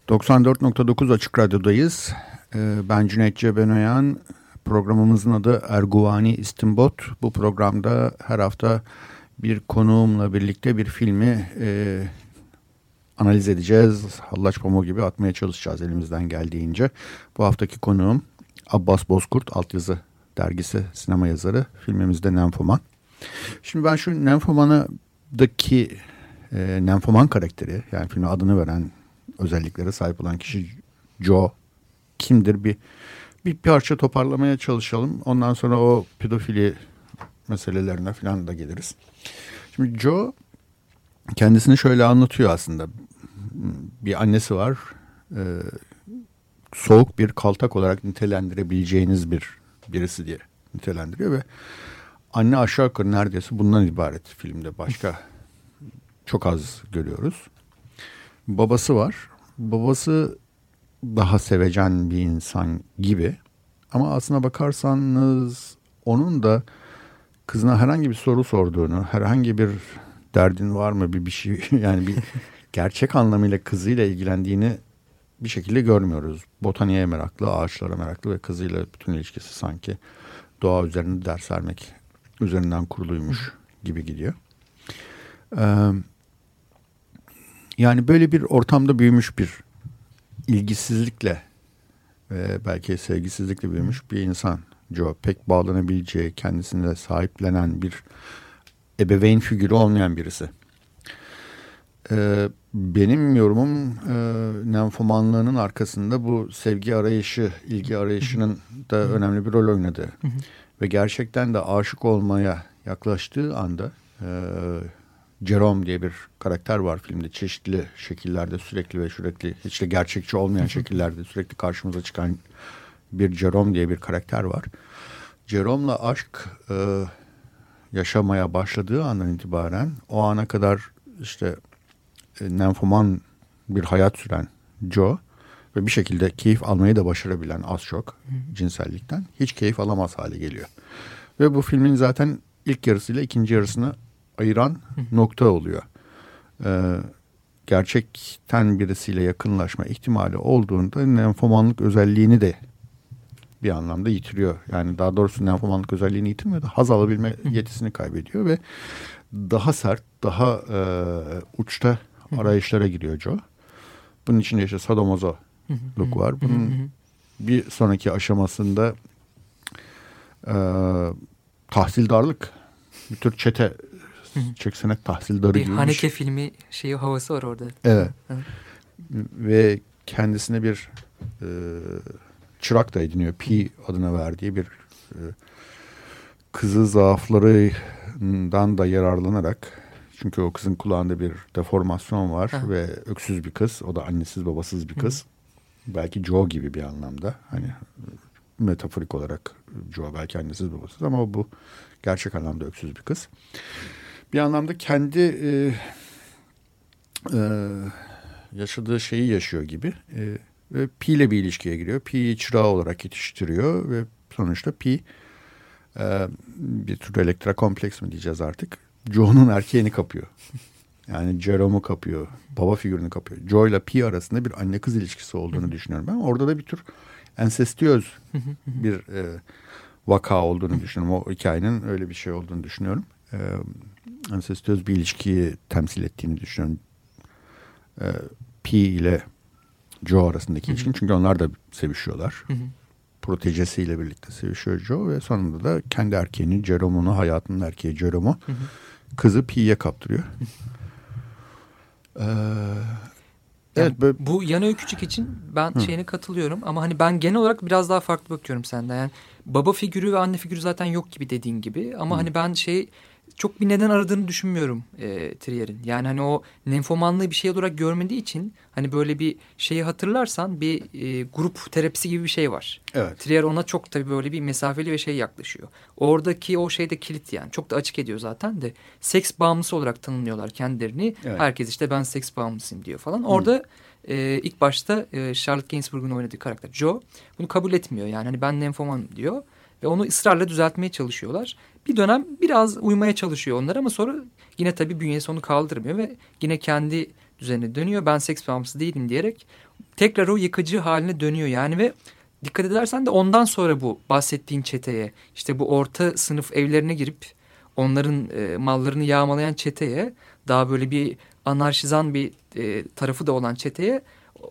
94.9 Açık Radyo'dayız. Ee, ben Cüneyt Cebenoyan. Programımızın adı Erguvani İstimbot. Bu programda her hafta bir konuğumla birlikte bir filmi e, analiz edeceğiz. Hallaç pamuğu gibi atmaya çalışacağız elimizden geldiğince. Bu haftaki konuğum Abbas Bozkurt Altyazı Dergisi sinema yazarı. Filmimizde Nenfoman. Şimdi ben şu Nenfoman'daki e, Nenfoman karakteri yani filmin adını veren özelliklere sahip olan kişi Joe kimdir bir bir parça toparlamaya çalışalım. Ondan sonra o pedofili meselelerine falan da geliriz. Şimdi Joe kendisini şöyle anlatıyor aslında. Bir annesi var. E, soğuk bir kaltak olarak nitelendirebileceğiniz bir birisi diye nitelendiriyor ve anne aşağı yukarı neredeyse bundan ibaret filmde başka [LAUGHS] çok az görüyoruz. Babası var. Babası daha sevecen bir insan gibi. Ama aslına bakarsanız onun da kızına herhangi bir soru sorduğunu, herhangi bir derdin var mı bir bir şey [LAUGHS] yani bir gerçek anlamıyla kızıyla ilgilendiğini bir şekilde görmüyoruz. Botaniğe meraklı, ağaçlara meraklı ve kızıyla bütün ilişkisi sanki doğa üzerinde ders vermek üzerinden kuruluymuş gibi gidiyor. Ee, yani böyle bir ortamda büyümüş bir ilgisizlikle ve belki sevgisizlikle büyümüş bir insan Joe. Pek bağlanabileceği, kendisine sahiplenen bir ebeveyn figürü olmayan birisi. Ee, benim yorumum e, nenfomanlığının arkasında bu sevgi arayışı, ilgi arayışının da önemli bir rol oynadı. Ve gerçekten de aşık olmaya yaklaştığı anda e, Jerome diye bir karakter var filmde. Çeşitli şekillerde sürekli ve sürekli hiç de gerçekçi olmayan şekillerde sürekli karşımıza çıkan bir Jerome diye bir karakter var. Jerome'la aşk e, yaşamaya başladığı andan itibaren o ana kadar işte e, nenfoman bir hayat süren Joe ve bir şekilde keyif almayı da başarabilen az çok cinsellikten hiç keyif alamaz hale geliyor. Ve bu filmin zaten ilk yarısıyla ikinci yarısını ayıran nokta oluyor. Ee, gerçekten birisiyle yakınlaşma ihtimali olduğunda nenfomanlık özelliğini de bir anlamda yitiriyor. Yani daha doğrusu nenfomanlık özelliğini yitirmiyor da haz alabilme yetisini kaybediyor ve daha sert, daha e, uçta arayışlara giriyor Joe. Bunun içinde işte sadomazo look var. Bunun bir sonraki aşamasında e, tahsildarlık bir tür çete çeksenek tahsildarı bir gibi. Bir Haneke filmi şeyi havası var orada. Evet. Hı. Ve kendisine bir e, çırak da ediniyor. Pi adına verdiği bir e, kızı zaaflarından da yararlanarak çünkü o kızın kulağında bir deformasyon var ha. ve öksüz bir kız. O da annesiz babasız bir kız. Hı. Belki Joe gibi bir anlamda. Hani metaforik olarak Joe belki annesiz babasız ama bu gerçek anlamda öksüz bir kız. Bir anlamda kendi e, e, yaşadığı şeyi yaşıyor gibi. E, ve Pi ile bir ilişkiye giriyor. Pi'yi çırağı olarak yetiştiriyor ve sonuçta Pi e, bir tür elektra kompleks mi diyeceğiz artık. Joe'nun erkeğini kapıyor. Yani Jerome'u kapıyor. Baba figürünü kapıyor. Joe ile Pi arasında bir anne kız ilişkisi olduğunu düşünüyorum ben. Orada da bir tür ensestiyöz bir e, vaka olduğunu düşünüyorum. O hikayenin öyle bir şey olduğunu düşünüyorum. E, ensestiyöz bir ilişkiyi temsil ettiğini düşünüyorum. E, Pi ile Joe arasındaki ilişkin. Çünkü onlar da sevişiyorlar. Protejesiyle birlikte sevişiyor Joe ve sonunda da kendi erkeğini, Jerome'unu, hayatının erkeği Jerome'u kızı Pi'ye kaptırıyor. Ee, evet, böyle... Bu yan öykücük için ben Hı. şeyine katılıyorum ama hani ben genel olarak biraz daha farklı bakıyorum senden. Yani baba figürü ve anne figürü zaten yok gibi dediğin gibi ama Hı. hani ben şey çok bir neden aradığını düşünmüyorum e, Trier'in. Yani hani o nenfomanlığı bir şey olarak görmediği için hani böyle bir şeyi hatırlarsan bir e, grup terapisi gibi bir şey var. Evet. Trier ona çok tabii böyle bir mesafeli ve şey yaklaşıyor. Oradaki o şey de kilit yani. Çok da açık ediyor zaten de. Seks bağımlısı olarak tanımlıyorlar kendilerini. Evet. Herkes işte ben seks bağımlısıyım diyor falan. Orada e, ilk başta e, Charlotte Gainsbourg'un oynadığı karakter Joe bunu kabul etmiyor. Yani hani ben nenfoman diyor. Ve onu ısrarla düzeltmeye çalışıyorlar. Bir dönem biraz uymaya çalışıyor onlar ama sonra yine tabii bünyesi onu kaldırmıyor ve yine kendi düzenine dönüyor. Ben seks bağımlısı değilim diyerek tekrar o yıkıcı haline dönüyor yani ve dikkat edersen de ondan sonra bu bahsettiğin çeteye işte bu orta sınıf evlerine girip onların e, mallarını yağmalayan çeteye daha böyle bir anarşizan bir e, tarafı da olan çeteye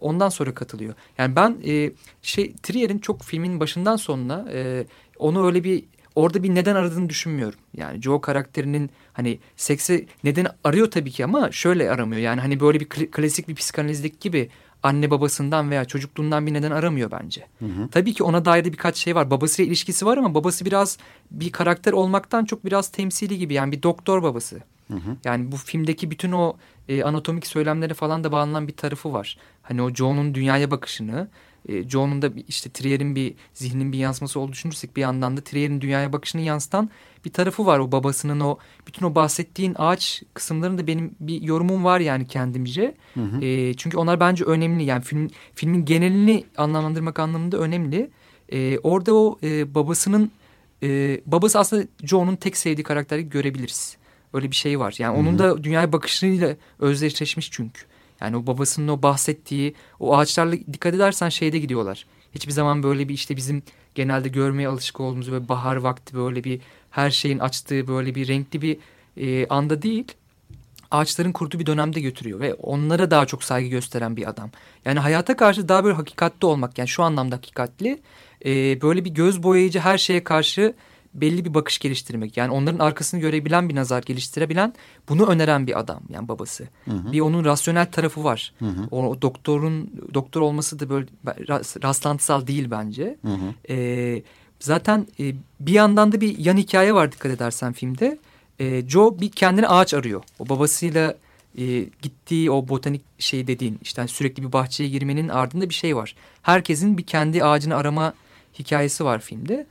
ondan sonra katılıyor. Yani ben e, şey Trier'in çok filmin başından sonuna e, onu öyle bir orada bir neden aradığını düşünmüyorum. Yani Joe karakterinin hani seksi neden arıyor tabii ki ama şöyle aramıyor. Yani hani böyle bir klasik bir psikanalizlik gibi anne babasından veya çocukluğundan bir neden aramıyor bence. Hı hı. Tabii ki ona dair de birkaç şey var. Babasıyla ilişkisi var ama babası biraz bir karakter olmaktan çok biraz temsili gibi. Yani bir doktor babası. Hı hı. Yani bu filmdeki bütün o e, anatomik söylemlere falan da bağlanan bir tarafı var. Hani o Joe'nun dünyaya bakışını e, Joe'nun da işte Trier'in bir zihninin bir yansıması olduğunu düşünürsek bir yandan da Trier'in dünyaya bakışını yansıtan bir tarafı var. O babasının o bütün o bahsettiğin ağaç kısımlarında benim bir yorumum var yani kendimce. Hı hı. E, çünkü onlar bence önemli yani film, filmin genelini anlamlandırmak anlamında önemli. E, orada o e, babasının e, babası aslında Joe'nun tek sevdiği karakteri görebiliriz. Öyle bir şey var. Yani Hı -hı. onun da dünyaya bakışıyla özdeşleşmiş çünkü. Yani o babasının o bahsettiği o ağaçlarla dikkat edersen şeyde gidiyorlar. Hiçbir zaman böyle bir işte bizim genelde görmeye alışık olduğumuz ve bahar vakti böyle bir her şeyin açtığı böyle bir renkli bir e, anda değil. Ağaçların kurduğu bir dönemde götürüyor ve onlara daha çok saygı gösteren bir adam. Yani hayata karşı daha böyle hakikatli olmak yani şu anlamda hakikatli. E, böyle bir göz boyayıcı her şeye karşı belli bir bakış geliştirmek. Yani onların arkasını görebilen bir nazar geliştirebilen bunu öneren bir adam yani babası. Hı hı. Bir onun rasyonel tarafı var. Hı hı. O doktorun doktor olması da böyle rastlantısal değil bence. Hı hı. E, zaten e, bir yandan da bir yan hikaye var dikkat edersen filmde. E, Joe bir kendine ağaç arıyor. O babasıyla e, gittiği o botanik şey dediğin işte hani sürekli bir bahçeye girmenin ardında bir şey var. Herkesin bir kendi ağacını arama hikayesi var filmde.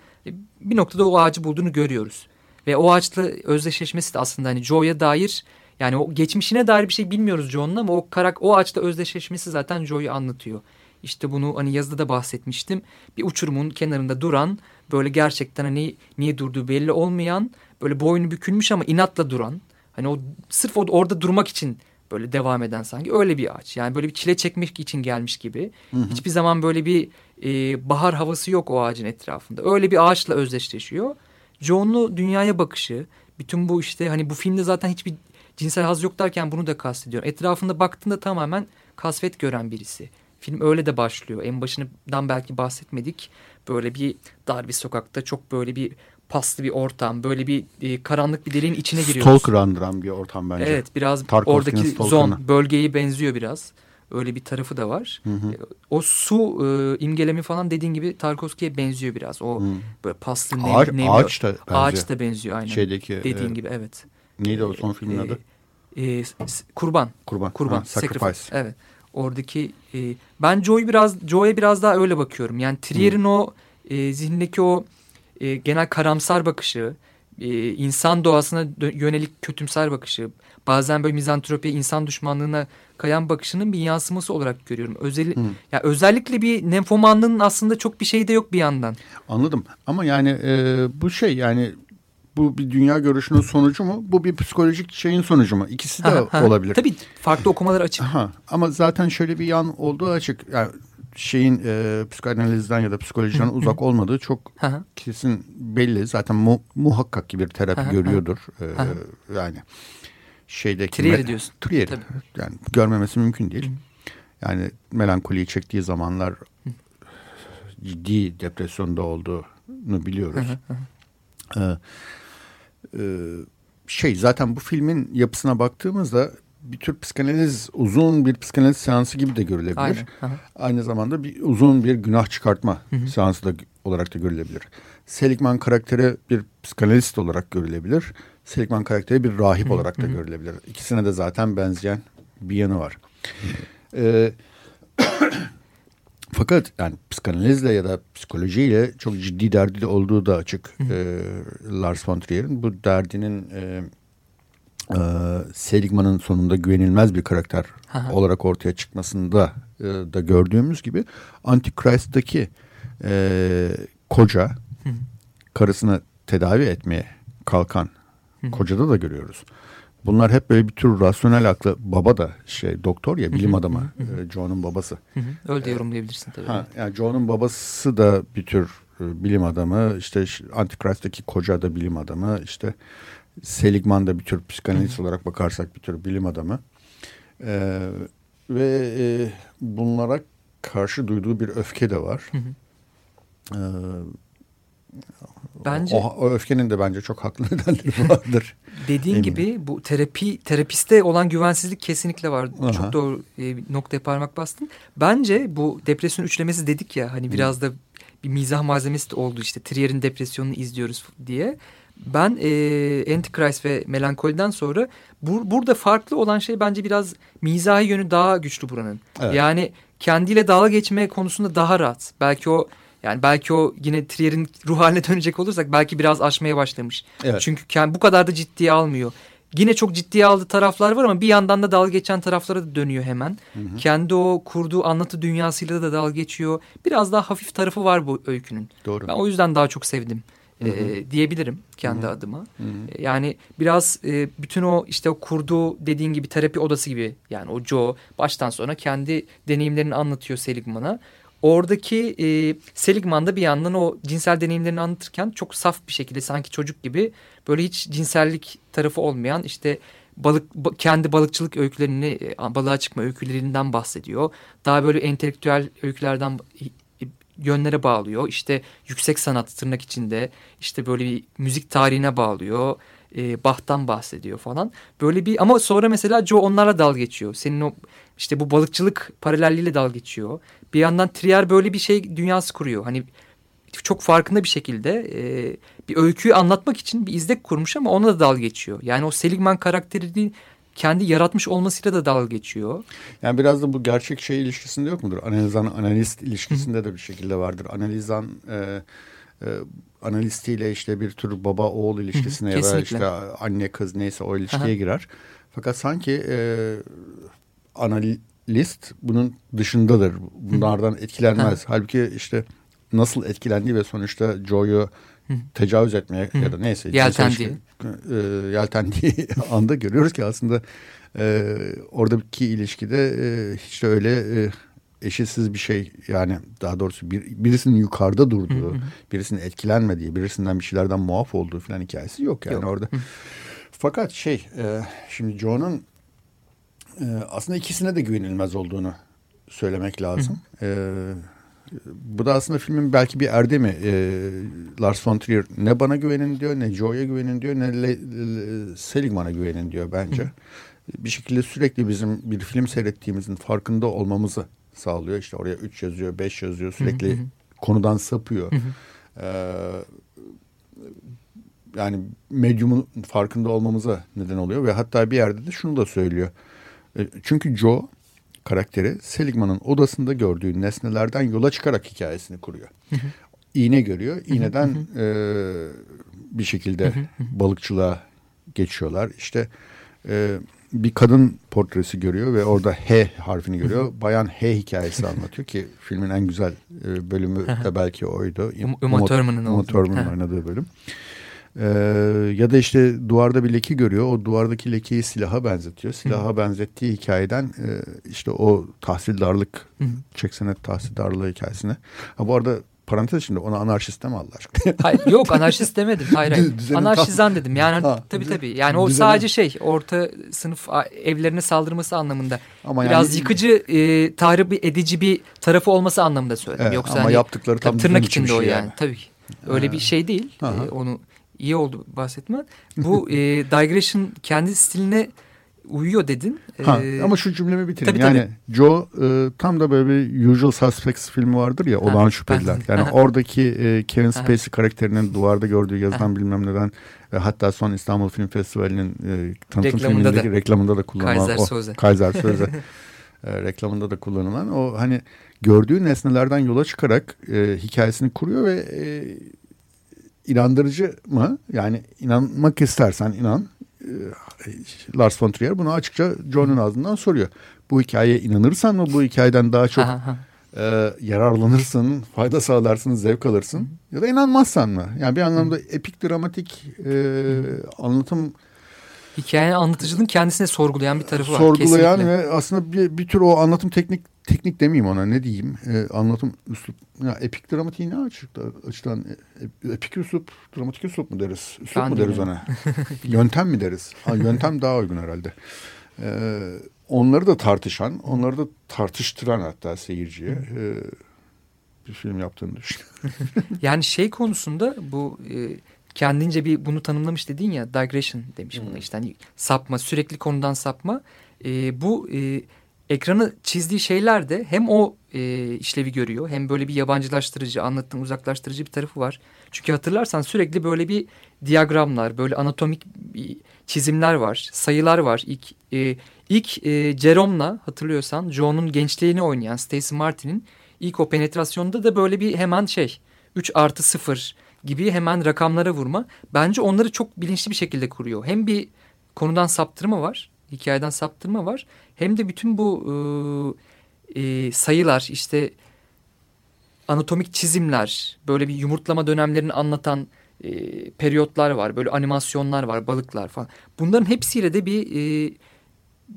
Bir noktada o ağacı bulduğunu görüyoruz. Ve o ağaçla özdeşleşmesi de aslında hani Joe'ya dair yani o geçmişine dair bir şey bilmiyoruz Joe'nun ama o karak o ağaçla özdeşleşmesi zaten Joe'yu anlatıyor. İşte bunu hani yazıda da bahsetmiştim. Bir uçurumun kenarında duran böyle gerçekten hani niye durduğu belli olmayan böyle boynu bükülmüş ama inatla duran hani o sırf orada durmak için böyle devam eden sanki öyle bir ağaç. Yani böyle bir çile çekmek için gelmiş gibi. Hı hı. Hiçbir zaman böyle bir e, bahar havası yok o ağacın etrafında. Öyle bir ağaçla özdeşleşiyor. John'lu dünyaya bakışı, bütün bu işte hani bu filmde zaten hiçbir cinsel haz yok derken bunu da kastediyorum. Etrafında baktığında tamamen kasvet gören birisi. Film öyle de başlıyor. En başından belki bahsetmedik. Böyle bir dar bir sokakta çok böyle bir paslı bir ortam. Böyle bir e, karanlık bir deliğin içine giriyoruz. Stalker andıran bir ortam bence. Evet biraz oradaki zon bölgeyi benziyor biraz. Öyle bir tarafı da var. Hı hı. O su e, imgelemi falan dediğin gibi Tarkovski'ye benziyor biraz. O hı. böyle paslı nem, ağaç, nemli, ağaç da benziyor. Ağaç da benziyor aynen. Şeydeki, dediğin e, gibi evet. Neydi o son filmin e, adı? E, kurban. Kurban. Kurban. Ha, sacrifice. sacrifice. Evet. Oradaki e, ben Joe'yu biraz Joe'ya biraz daha öyle bakıyorum. Yani Trier'in o e, zihnindeki o e, genel karamsar bakışı, e, insan doğasına yönelik kötümser bakışı, bazen böyle mizantropi, insan düşmanlığına kayan bakışının bir yansıması olarak görüyorum. Özel, hmm. ya özellikle bir nemfomanlığın aslında çok bir şey de yok bir yandan. Anladım ama yani e, bu şey yani bu bir dünya görüşünün sonucu mu? Bu bir psikolojik şeyin sonucu mu? İkisi de ha, ha. olabilir. Tabii farklı okumalar açık. Ha, ama zaten şöyle bir yan olduğu açık. Yani şeyin e, psikanalizden ya da psikolojiden uzak olmadığı çok kesin belli. Zaten mu, muhakkak ki bir terapi görüyordur. E, yani şeydeki... Trier diyorsun. Trier. Yani görmemesi mümkün değil. Yani melankoliyi çektiği zamanlar ciddi depresyonda olduğunu biliyoruz. Ee, e, şey zaten bu filmin yapısına baktığımızda bir tür psikanaliz uzun bir psikanaliz seansı gibi de görülebilir. Aynen. Aynı zamanda bir uzun bir günah çıkartma hı hı. seansı da olarak da görülebilir. Seligman karakteri bir psikanalist olarak görülebilir. Seligman karakteri bir rahip hı olarak da görülebilir. İkisine de zaten benzeyen bir yanı var. Ee, [COUGHS] fakat yani psikanalizle ya da psikolojiyle çok ciddi derdi de olduğu da açık e, Lars von Trier'in. Bu derdinin e, e, Seligman'ın sonunda güvenilmez bir karakter Aha. olarak ortaya çıkmasında e, da gördüğümüz gibi Antichrist'taki e, koca Hı. karısını tedavi etmeye kalkan Hı. kocada da görüyoruz. Bunlar hep böyle bir tür rasyonel aklı baba da şey doktor ya bilim adamı e, John'un babası. Öyle de yorumlayabilirsin tabii. Ha, yani John'un babası da bir tür e, bilim adamı işte Antichrist'taki koca da bilim adamı işte Seligman da bir tür psikanalist olarak bakarsak bir tür bilim adamı. Ee, ve e, bunlara karşı duyduğu bir öfke de var. Ee, Bence o, o öfkenin de bence çok haklı [LAUGHS] nedenleri vardır. Dediğin Eminim. gibi bu terapi terapiste olan güvensizlik kesinlikle var. Aha. Çok doğru e, noktaya parmak bastın. Bence bu depresyon üçlemesi dedik ya hani biraz da bir mizah malzemesi de oldu işte Trier'in depresyonunu izliyoruz diye. Ben e, Antichrist ve Melankoliden sonra bur burada farklı olan şey bence biraz mizahi yönü daha güçlü buranın. Evet. Yani kendiyle dalga geçme konusunda daha rahat. Belki o yani belki o yine Trier'in ruh haline dönecek olursak belki biraz aşmaya başlamış. Evet. Çünkü kendi bu kadar da ciddiye almıyor. Yine çok ciddiye aldığı taraflar var ama bir yandan da dalga geçen taraflara da dönüyor hemen. Hı hı. Kendi o kurduğu anlatı dünyasıyla da dalga geçiyor. Biraz daha hafif tarafı var bu öykünün. Doğru. Ben o yüzden daha çok sevdim. Hı hı. E, diyebilirim kendi hı hı. adıma. Hı hı. Yani biraz e, bütün o işte o kurduğu dediğin gibi terapi odası gibi yani o Joe baştan sona kendi deneyimlerini anlatıyor Seligman'a. Oradaki e, Seligman da bir yandan o cinsel deneyimlerini anlatırken çok saf bir şekilde sanki çocuk gibi böyle hiç cinsellik tarafı olmayan işte balık kendi balıkçılık öykülerini balığa çıkma öykülerinden bahsediyor. Daha böyle entelektüel öykülerden yönlere bağlıyor. İşte yüksek sanat tırnak içinde işte böyle bir müzik tarihine bağlıyor. E, Bach'tan bahsediyor falan. Böyle bir ama sonra mesela Joe onlarla dal geçiyor. Senin o işte bu balıkçılık paralelliğiyle dal geçiyor. Bir yandan Trier böyle bir şey dünyası kuruyor. Hani çok farkında bir şekilde e, bir öyküyü anlatmak için bir izlek kurmuş ama ona da dal geçiyor. Yani o Seligman karakterini kendi yaratmış olmasıyla da dalga geçiyor. Yani biraz da bu gerçek şey ilişkisinde yok mudur? Analizan analist ilişkisinde de bir şekilde vardır. Analizan e, e, analistiyle işte bir tür baba oğul ilişkisine ya da işte anne kız neyse o ilişkiye Aha. girer. Fakat sanki e, analist bunun dışındadır. Bunlardan etkilenmez. Halbuki işte nasıl etkilendiği ve sonuçta Joe'yu tecavüz etmeye ya da neyse yeltendiği e, yeltendiği [LAUGHS] anda görüyoruz ki aslında e, oradaki ilişkide e, hiç de öyle e, eşitsiz bir şey yani daha doğrusu bir, birisinin yukarıda durduğu, birisinin etkilenmediği, birisinden bir şeylerden muaf olduğu falan hikayesi yok yani yok. orada. Fakat şey e, şimdi Joe'nun e, aslında ikisine de güvenilmez olduğunu söylemek lazım. E, bu da aslında filmin belki bir erdemi. E, Lars von Trier ne bana güvenin diyor, ne Joe'ya güvenin diyor, ne Le, Le, Seligman'a güvenin diyor bence. bir şekilde sürekli bizim bir film seyrettiğimizin farkında olmamızı sağlıyor. İşte oraya 3 yazıyor, 5 yazıyor. Sürekli konudan sapıyor. Ee, yani medyumun farkında olmamıza neden oluyor ve hatta bir yerde de şunu da söylüyor. E, çünkü Joe karakteri Seligman'ın odasında gördüğü nesnelerden yola çıkarak hikayesini kuruyor. İğne görüyor. İğneden e, bir şekilde balıkçılığa geçiyorlar. İşte e, bir kadın portresi görüyor ve orada H harfini görüyor. Bayan H hikayesi anlatıyor ki filmin en güzel e, bölümü de belki oydu. Uma Thurman'ın oynadığı bölüm. Ee, ya da işte duvarda bir leke görüyor. O duvardaki lekeyi silaha benzetiyor. Silaha Hı. benzettiği hikayeden e, işte o tahsildarlık, Hı. çeksenet tahsildarlığı hikayesine. Ha, bu arada parantez içinde ona anarşist deme Allah aşkına. [LAUGHS] Hayır, yok anarşist demedim. Hayır, hayır. Anarşizan dedim. Yani ha, tabii tabii. Yani o düzenin... sadece şey orta sınıf evlerine saldırması anlamında. Ama Biraz yani... yıkıcı, e, tahrip edici bir tarafı olması anlamında söyledim. Evet, Yoksa ama hani, yaptıkları tam tırnak içinde şey o yani. yani. Tabii ki. Öyle bir şey değil. E, onu iyi oldu bahsetme. Bu [LAUGHS] e, digression kendi stiline uyuyor dedin. Ha, ee, ama şu cümlemi bitireyim. Tabii, yani tabii. Joe e, tam da böyle bir Usual Suspects filmi vardır ya Olağan Şüpheliler. Yani oradaki e, Kevin Spacey karakterinin duvarda gördüğü yazıdan bilmem neden e, hatta son İstanbul Film Festivali'nin e, tanıtım reklamında filmindeki da, reklamında da kullanılan Kaiser o Söze. Kaiser Söze [LAUGHS] e, reklamında da kullanılan o hani gördüğü nesnelerden yola çıkarak e, hikayesini kuruyor ve e, inandırıcı mı? Yani inanmak istersen inan. Ee, Lars von Trier bunu açıkça John'un ağzından soruyor. Bu hikayeye inanırsan mı bu hikayeden daha çok e, yararlanırsın, fayda sağlarsın, zevk alırsın ya da inanmazsan mı? Yani bir anlamda epik dramatik e, anlatım hikayenin anlatıcının kendisine sorgulayan bir tarafı var. Sorgulayan kesinlikle. ve aslında bir, bir tür o anlatım teknik teknik demeyeyim ona ne diyeyim? E, anlatım üslup ya epik dramatiği ne açıkta açıdan e, epik üslup dramatik üslup mu deriz? Üslup ben mu deriz ona? [LAUGHS] Yöntem mi deriz? Ha, yöntem daha uygun herhalde. E, onları da tartışan onları da tartıştıran hatta seyirciye e, bir film yaptığını düşünüyorum. [LAUGHS] yani şey konusunda bu e, kendince bir bunu tanımlamış dedin ya digression demiş hmm. buna işte. Hani sapma sürekli konudan sapma. E, bu e, ekranı çizdiği şeyler de hem o e, işlevi görüyor hem böyle bir yabancılaştırıcı, anlattığın uzaklaştırıcı bir tarafı var. Çünkü hatırlarsan sürekli böyle bir diyagramlar, böyle anatomik çizimler var, sayılar var. İlk e, ilk e, Jerome'la hatırlıyorsan Joe'nun gençliğini oynayan Stacey Martin'in ilk o penetrasyonda da böyle bir hemen şey 3 artı 0 gibi hemen rakamlara vurma. Bence onları çok bilinçli bir şekilde kuruyor. Hem bir konudan saptırma var, hikayeden saptırma var hem de bütün bu e, e, sayılar işte anatomik çizimler böyle bir yumurtlama dönemlerini anlatan e, periyotlar var. Böyle animasyonlar var balıklar falan. Bunların hepsiyle de bir e,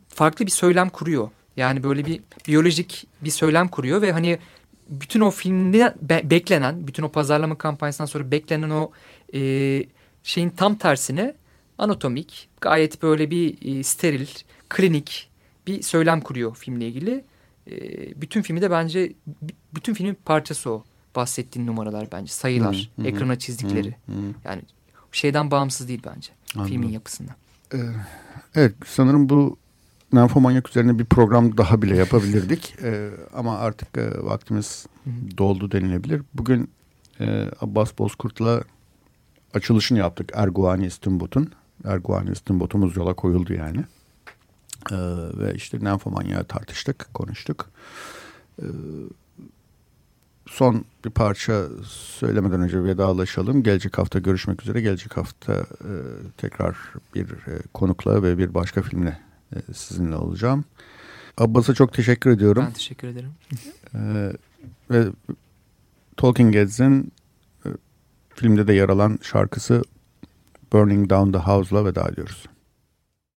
farklı bir söylem kuruyor. Yani böyle bir biyolojik bir söylem kuruyor ve hani bütün o filmde be beklenen, bütün o pazarlama kampanyasından sonra beklenen o e, şeyin tam tersine anatomik, gayet böyle bir e, steril, klinik bir söylem kuruyor filmle ilgili. E, bütün filmi de bence bütün filmin parçası o. Bahsettiğin numaralar bence sayılar, hı, hı, ekrana çizdikleri. Hı, hı. Yani şeyden bağımsız değil bence Anladım. filmin yapısından. Ee, evet sanırım bu Nymphomaniac üzerine bir program daha bile yapabilirdik. [LAUGHS] ee, ama artık e, vaktimiz doldu denilebilir. Bugün e, Abbas Bozkurt'la açılışını yaptık Erguvani İstimbot'un. Erguvani İstimbot'umuz yola koyuldu yani. Ee, ve işte Nymphomania'yı tartıştık, konuştuk. Ee, son bir parça söylemeden önce vedalaşalım. Gelecek hafta görüşmek üzere. Gelecek hafta e, tekrar bir e, konukla ve bir başka filmle e, sizinle olacağım. Abbas'a çok teşekkür ediyorum. Ben teşekkür ederim. E, ve Talking Heads'in e, filmde de yer alan şarkısı Burning Down the House'la veda ediyoruz.